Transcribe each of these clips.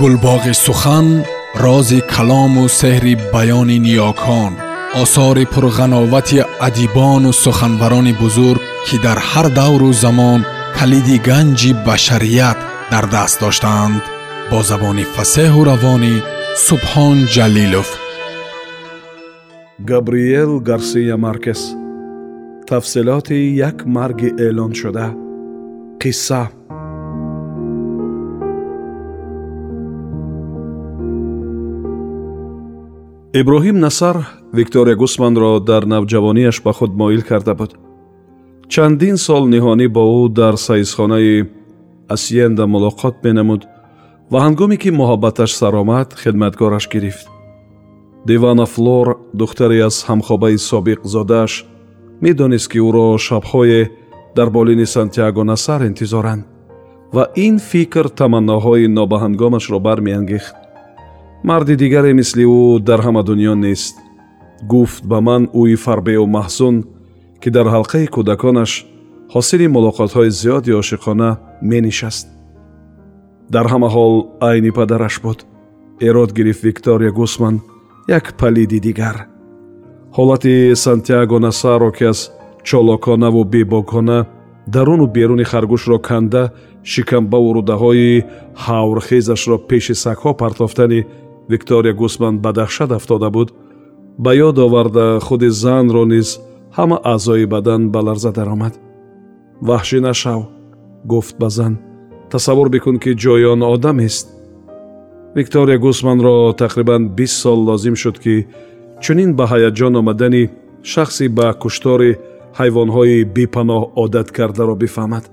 гулбоғи сухан рози калому сеҳри баёни ниёкон осори пурғановати адибону суханбарони бузург ки дар ҳар давру замон калиди ганҷи башарият дар даст доштаанд бо забони фасеҳу равонӣ субҳон ҷалилов габриел гарсия маркес тафсилоти як марги эълоншуда қисса иброҳим насар виктория гусманро дар навҷавонияш ба худ моил карда буд. Чандин сол ниҳонӣ бо ӯ дар сайзхонаи асиенда мулоқот менамуд ва ҳангоме ки муҳаббаташ саромад хидматгораш гирифт. Дивана флор духтаре аз ҳамхобаи собиқ зодааш медонист ки ӯро шабҳое дар болини сантяго насар интизоранд ва ин фикр таманноҳои нобаҳангомашро бармеангехт марди дигаре мисли ӯ дар ҳама дунё нест. гуфт ба ман ӯи фарбеу маҳзун ки дар ҳалқаи кӯдаконаш ҳосили мулоқотҳои зиёди ошиқона менишаст. дар ҳама ҳол айни падараш буд. эрод гирифт виктория гусман як палиди дигар. ҳолати сантяго насаро ки аз чолоконаву бебокона даруну беруни харгӯшро канда шикамбаву рудаҳои ҳаврхезашро пеши сагҳо партофтани виктория гусман ба даҳшат афтода буд ба ёд оварда худи занро низ ҳама аъзои бадан ба ларза даромад. Ваҳшӣ нашав гуфт ба зан тасаввур бикун ки ҷои он одамест виктория гусманро тақрибан бист сол лозим шуд ки чунин ба ҳаяҷон омадани шахси ба куштори ҳайвонҳои бепаноҳ одат кардаро бифаҳмад.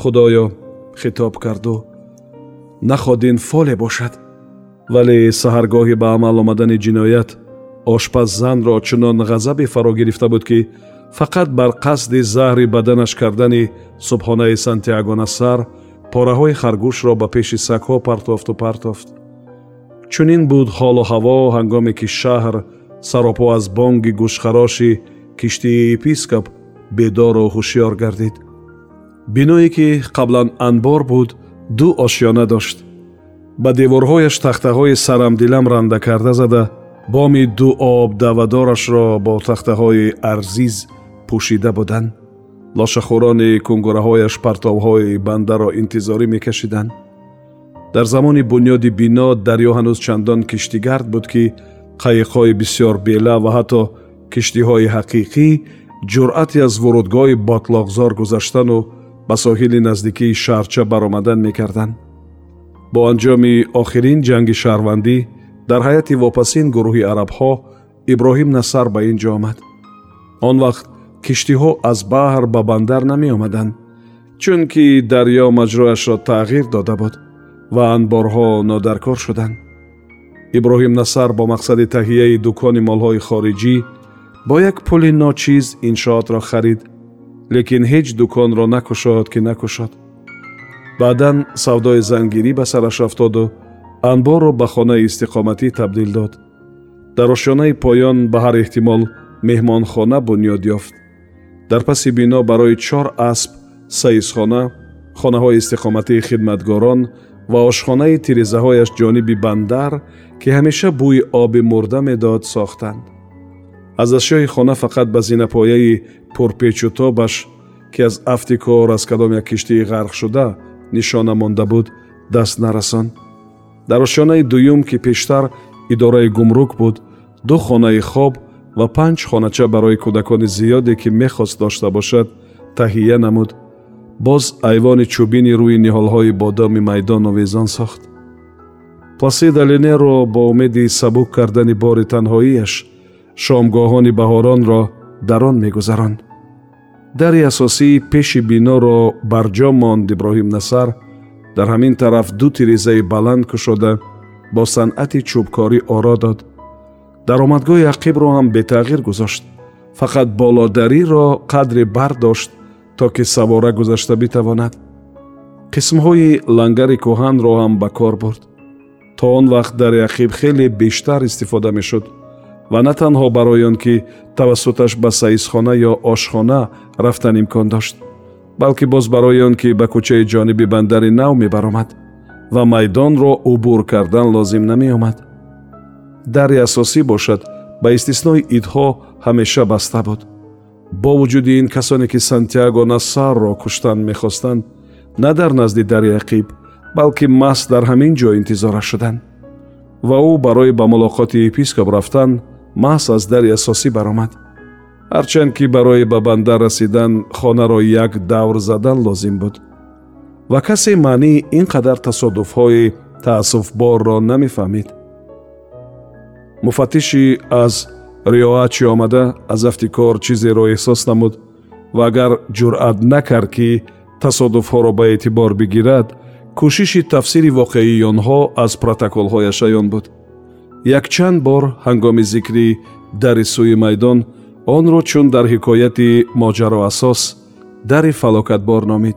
Худоё хитоб карду. Находин фоле бошад вале саҳаргоҳи ба амал омадани ҷиноят ошпаз занро чунон ғазабе фаро гирифта буд ки фақат бар қасди заҳри баданаш кардани субҳонаи сантиагонасар пораҳои харгӯшро ба пеши сагҳо партофту партофт. Чунин буд ҳолу ҳаво ҳангоме ки шаҳр саропо аз бонги гӯшхароши киштии епископ бедору ҳушьёр гардид. Биное ки қаблан анбор буд ду ошёна дошт ба деворҳояш тахтаҳои сарамдилам ранда карда зада боми ду об давадорашро бо тахтаҳои арзиз пӯшида буданд. Лошахӯрони кунгураҳояш партовҳои бандаро интизорӣ мекашиданд. Дар замони бунёди бино дарё ҳанӯз чандон киштигард буд ки қайиқҳои бисёр бела ва ҳатто киштиҳои ҳақиқӣ ҷуръате аз вурудгоҳи ботлоқзор гузаштану ба соҳили наздикии шаҳрча баромадан мекарданд бо анҷоми охирин ҷанги шаҳрвандӣ дар ҳайати вопасин гурӯҳи арабҳо иброҳим насар ба ин ҷо омад. Он вақт киштиҳо аз баҳр ба бандар намеомаданд чунки дарьё маҷрояшро тағйир дода буд ва анборҳо нодаркор шуданд. Иброҳим насар бо мақсади таҳияи дукони молҳои хориҷӣ бо як пули ночиз иншоотро харид лекин ҳеҷ дуконро накушод ки накушод баъдан савдои зангирӣ ба сараш афтоду анборро ба хонаи истиқоматӣ табдил дод. Дар ошёнаи поён ба ҳар эҳтимол меҳмонхона бунёд ёфт. Дар паси бино барои чор асп саизхона хонаҳои истиқоматии хидматгорон ва ошхонаи тирезаҳояш ҷониби бандар ки ҳамеша бӯи оби мурда медод сохтанд. Аз ашёи хона фақат ба зинапояи пурпечутобаш ки аз афти кор аз кадом як киштии ғарқшуда нишона монда буд даст нарасон. Дар ошёнаи дуюм ки пештар идораи гумрук буд ду хонаи хоб ва панҷ хонача барои кӯдакони зиёде ки мехост дошта бошад таҳия намуд. Боз айвони чӯбини рӯи ниҳолҳои бодоми майдон овезон сохт. Пласида линеро бо умеди сабук кардани бори танҳоияш шомгоҳони баҳоронро дар он мегузаронд дари асосии пеши биноро барҷо монд иброҳим насар. Дар ҳамин тараф ду тирезаи баланд кушода бо санъати чӯбкорӣ оро дод. Даромадгоҳи ақибро ҳам бетағйир гузошт. Фақат болодариро қадре бардошт то ки савора гузашта битавонад. Қисмҳои лангари кӯҳанро ҳам ба кор бурд. То он вақт дари ақиб хеле бештар истифода мешуд ва на танҳо барои он ки тавассуташ ба саизхона ё ошхона рафтан имкон дошт балки боз барои он ки ба кӯчаи ҷониби бандари нав мебаромад ва майдонро убур кардан лозим намеомад. Дари асосӣ бошад ба истиснои идҳо ҳамеша баста буд. Бо вуҷуди ин касоне ки сантяго насарро куштан мехостанд на дар назди дари ақиб балки маҳз дар ҳамин ҷо интизораш шуданд ва ӯ барои ба мулоқоти епископ рафтан маҳз аз дари асосӣ баромад. Ҳарчанд ки барои ба бандар расидан хонаро як давр задан лозим буд. Ва касе маънии ин қадар тасодуфҳои таассуфборро намефаҳмид муфаттиши аз риоачи омада аз афти кор чизеро эҳсос намуд ва агар ҷуръат накард ки тасодуфҳоро ба эътибор бигирад кӯшиши тафсири воқеии онҳо аз протоколҳояш аён буд якчанд бор ҳангоми зикри дари сӯи майдон онро чун дар ҳикояти моҷаро асос дари фалокатбор номид.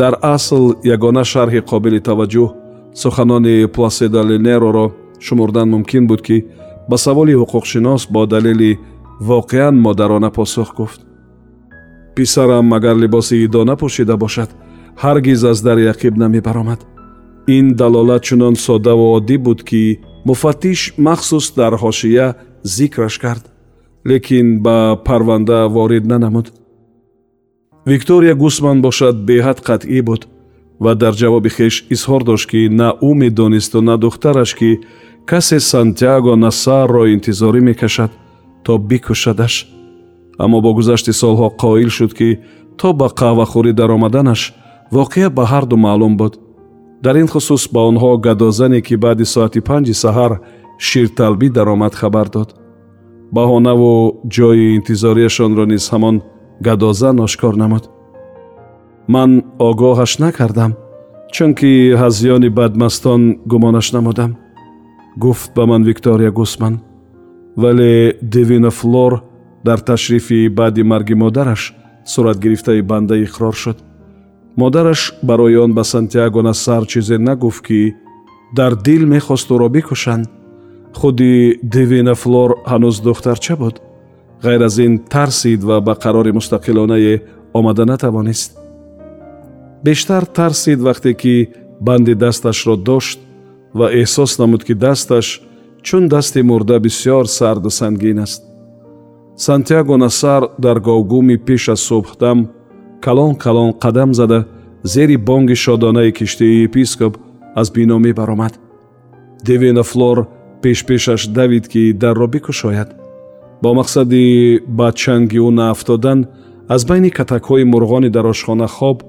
Дар асл ягона шарҳи қобили таваҷҷӯҳ суханони пласеда ленероро шумурдан мумкин буд ки ба саволи ҳуқуқшинос бо далели воқеан модарона посух гуфт. Писарам агар либоси идо напӯшида бошад ҳаргиз аз дари ақиб намебаромад. Ин далолат чунон соддаву оддӣ буд ки муфаттиш махсус дар ҳошия зикраш кард лекин ба парванда ворид нанамуд. Виктория гусман бошад беҳад қатъӣ буд ва дар ҷавоби хеш изҳор дошт ки на ӯ медонисту на духтараш ки касе сантяго насарро интизорӣ мекашад то бикушадаш аммо бо гузашти солҳо қоил шуд ки то ба қаҳвахӯрӣ даромаданаш воқеа ба ҳарду маълум буд дар ин хусус ба онҳо гадозане ки баъди соати панҷи саҳар ширталбӣ даромад хабар дод. Баҳонаву ҷои интизориашонро низ ҳамон гадозан ошкор намуд. Ман огоҳаш накардам чунки ҳазёни бадмастон гумонаш намудам гуфт ба ман виктория гусман. Вале девина флор дар ташрифи баъди марги модараш суратгирифтаи банда иқрор шуд модараш барои он ба сантяго насар чизе нагуфт ки дар дил мехост ӯро бикушанд худи девина флор ҳанӯз духтарча буд? Ғайр аз ин тарсид ва ба қарори мустақилонае омада натавонист. Бештар тарсид вақте ки банди дасташро дошт ва эҳсос намуд ки дасташ чун дасти мурда бисьёр сарду сангин аст. Сантяго насар дар говгуми пеш аз субҳдам калон калон қадам зада зери бонги шодонаи киштии епископ аз бино мебаромад. Девина флор пешпешаш давид ки дарро бикушояд. Бо мақсади ба чанги ӯ наафтодан аз байни катакҳои мурғони дар ошхона хоб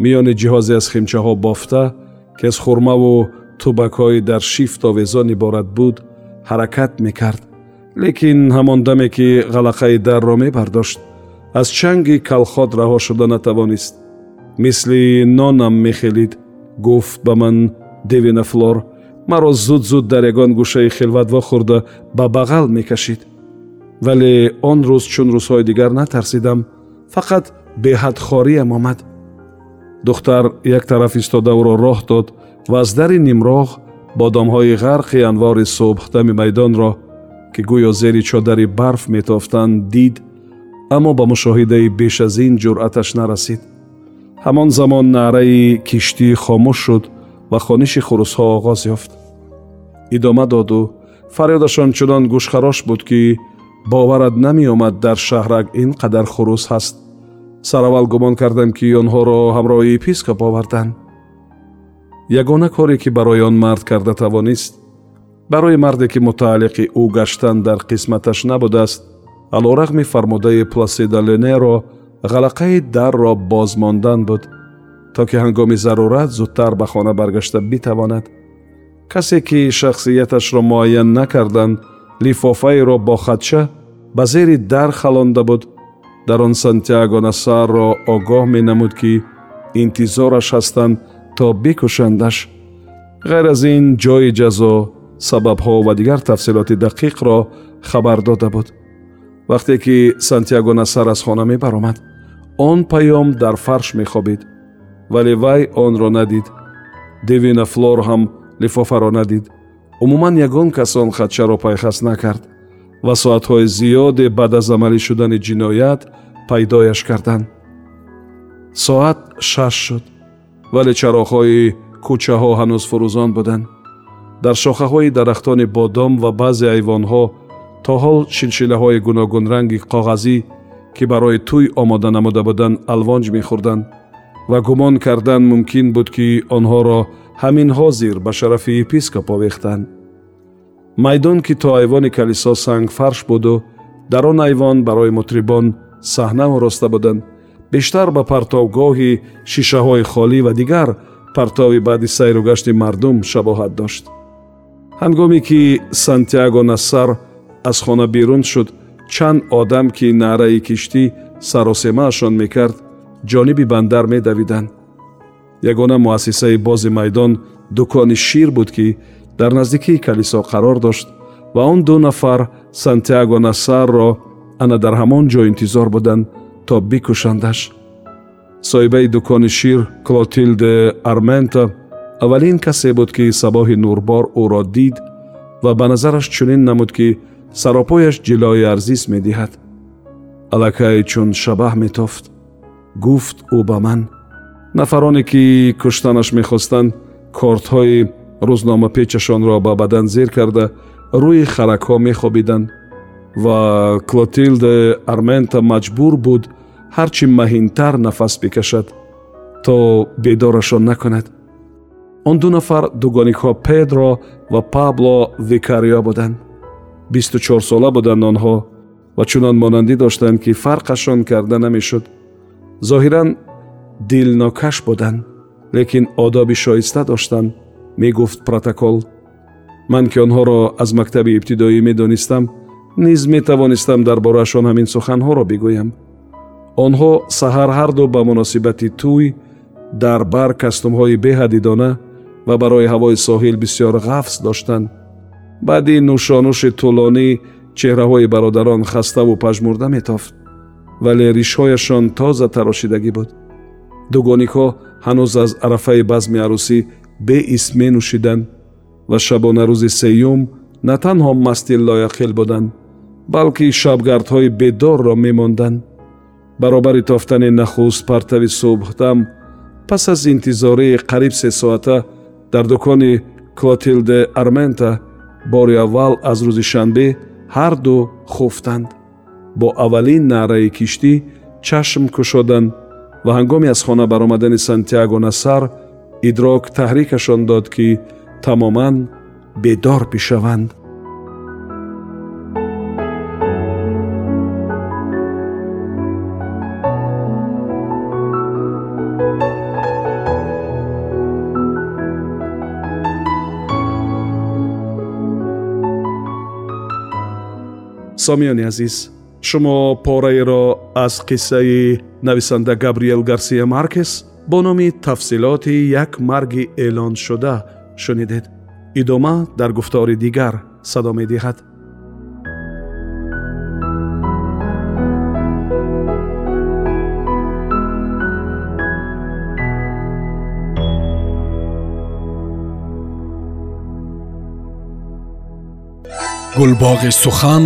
миёни ҷиҳозе аз химчаҳо бофта ки аз хурмаву тубакҳои дар шифт овезон иборат буд ҳаракат мекард. Лекин ҳамон даме ки ғалақаи дарро мебардошт аз чанги калхот раҳо шуда натавонист. Мисли нонам мехелид гуфт ба ман девина флор. Маро зуд зуд дар ягон гӯшаи хилват вохӯрда ба бағал мекашид. Вале он рӯз чун рӯзҳои дигар натарсидам. Фақат беҳадхориям омад. Духтар як тараф истода ӯро роҳ дод ва аз дари нимроғ бодомҳои ғарқи анвори субҳдами майдонро ки гӯё зери чодари барф метофтанд дид аммо ба мушоҳидаи беш аз ин ҷуръаташ нарасид. Ҳамон замон наъраи киштӣ хомӯш шуд ва хониши хурусҳо оғоз ёфт. Идома доду фарёдашон чунон гӯшхарош буд ки боварат намеомад дар шаҳрак ин қадар хурус ҳаст. Сараввал гумон кардам ки онҳоро ҳамроҳи епископ оварданд. Ягона коре ки барои он мард карда тавонист барои марде ки мутааллиқи ӯ гаштан дар қисматаш набудааст алорағми фармудаи пласида ленеро ғалақаи дарро боз мондан буд то ки ҳангоми зарурат зудтар ба хона баргашта битавонад. Касе ки шахсияташро муайян накарданд лифофаеро бо хатча ба зери дар халонда буд. Дар он сантяго насарро огоҳ менамуд ки интизораш ҳастанд то бикушандаш ғайр аз ин ҷои ҷазо сабабҳо ва дигар тафсилоти дақиқро хабар дода буд вақте ки сантяго насар аз хона мебаромад он паём дар фарш мехобид вале вай онро надид девина флор ҳам лифофаро надид. Умуман ягон кас он хатчаро пайхас накард ва соатҳои зиёде баъд аз амалӣ шудани ҷиноят пайдояш карданд. Соат шаш шуд вале чароғҳои кӯчаҳо ҳанӯз фурӯзон буданд. Дар шохаҳои дарахтони бодом ва баъзе айвонҳо то ҳол шилшилаҳои гуногунранги коғазӣ ки барои тӯй омода намуда буданд алвонҷ мехӯрданд ва гумон кардан мумкин буд ки онҳоро ҳамин ҳозир ба шарафи епископ овехтанд майдон ки то айвони калисо сангфарш буду дар он айвон барои мутрибон саҳна ороста буданд бештар ба партовгоҳи шишаҳои холӣ ва дигар партови баъди сайру гашти мардум шабоҳат дошт. Ҳангоме ки сантяго нассар аз хона берун шуд. Чанд одам ки наъраи киштӣ саросемаашон мекард ҷониби бандар медавиданд. Ягона муассисаи бози майдон дукони шир буд ки дар наздикии калисо қарор дошт ва он ду нафар сантяго нассарро ана дар ҳамон ҷо интизор буданд то бикушандаш соҳибаи дукони шир клотилде армента аввалин касе буд ки сабоҳи нурбор ӯро дид ва ба назараш чунин намуд ки саропояш ҷилои арзис медиҳад. Аллакай чун шабаҳ метофт гуфт ӯ ба ман. Нафароне ки куштанаш мехостанд кортҳои рӯзномапечашонро ба бадан зер карда рӯи харакҳо мехобиданд ва клотилде армента маҷбур буд ҳарчи маҳинтар нафас бикашад то бедорашон накунад. Он ду нафар дугониҳо педро ва пабло викарио буданд бисту чорсола буданд онҳо ва чунон монандӣ доштанд ки фарқашон карда намешуд. Зоҳиран дилнокаш буданд лекин одоби шоиста доштанд. Мегуфт протокол. Ман ки онҳоро аз мактаби ибтидоӣ медонистам низ метавонистам дар бораашон ҳамин суханҳоро бигӯям. Онҳо саҳар ҳарду ба муносибати тӯй дар бар кастумҳои беҳадидона ва барои ҳавои соҳил бисьёр ғафз доштанд баъди нӯшонӯши тӯлонӣ чеҳраҳои бародарон хаставу пажмурда метофт вале ришҳояшон тоза тарошидагӣ буд. Дугониҳо ҳанӯз аз арафаи базми арӯсӣ беис менӯшиданд ва шабонарӯзи сеюм на танҳо масти лояқил буданд балки шабгардҳои бедорро мемонданд. Баробари тофтани нахуст партави субҳдам пас аз интизории қариб се соата дар дукони клотилде армента бори аввал аз рӯзи шанбе ҳар ду хуфтанд бо аввалин наъраи киштӣ чашм кушоданд ва ҳангоми аз хона баромадани сантяго насар идрок таҳрикашон дод ки тамоман бедор бишаванд сомиёни азиз шумо пораеро аз қиссаи нависанда габриел гарсия маркес бо номи тафсилоти як марги эълоншуда шунидед идома дар гуфтори дигар садо медиҳад гулбоғи сухан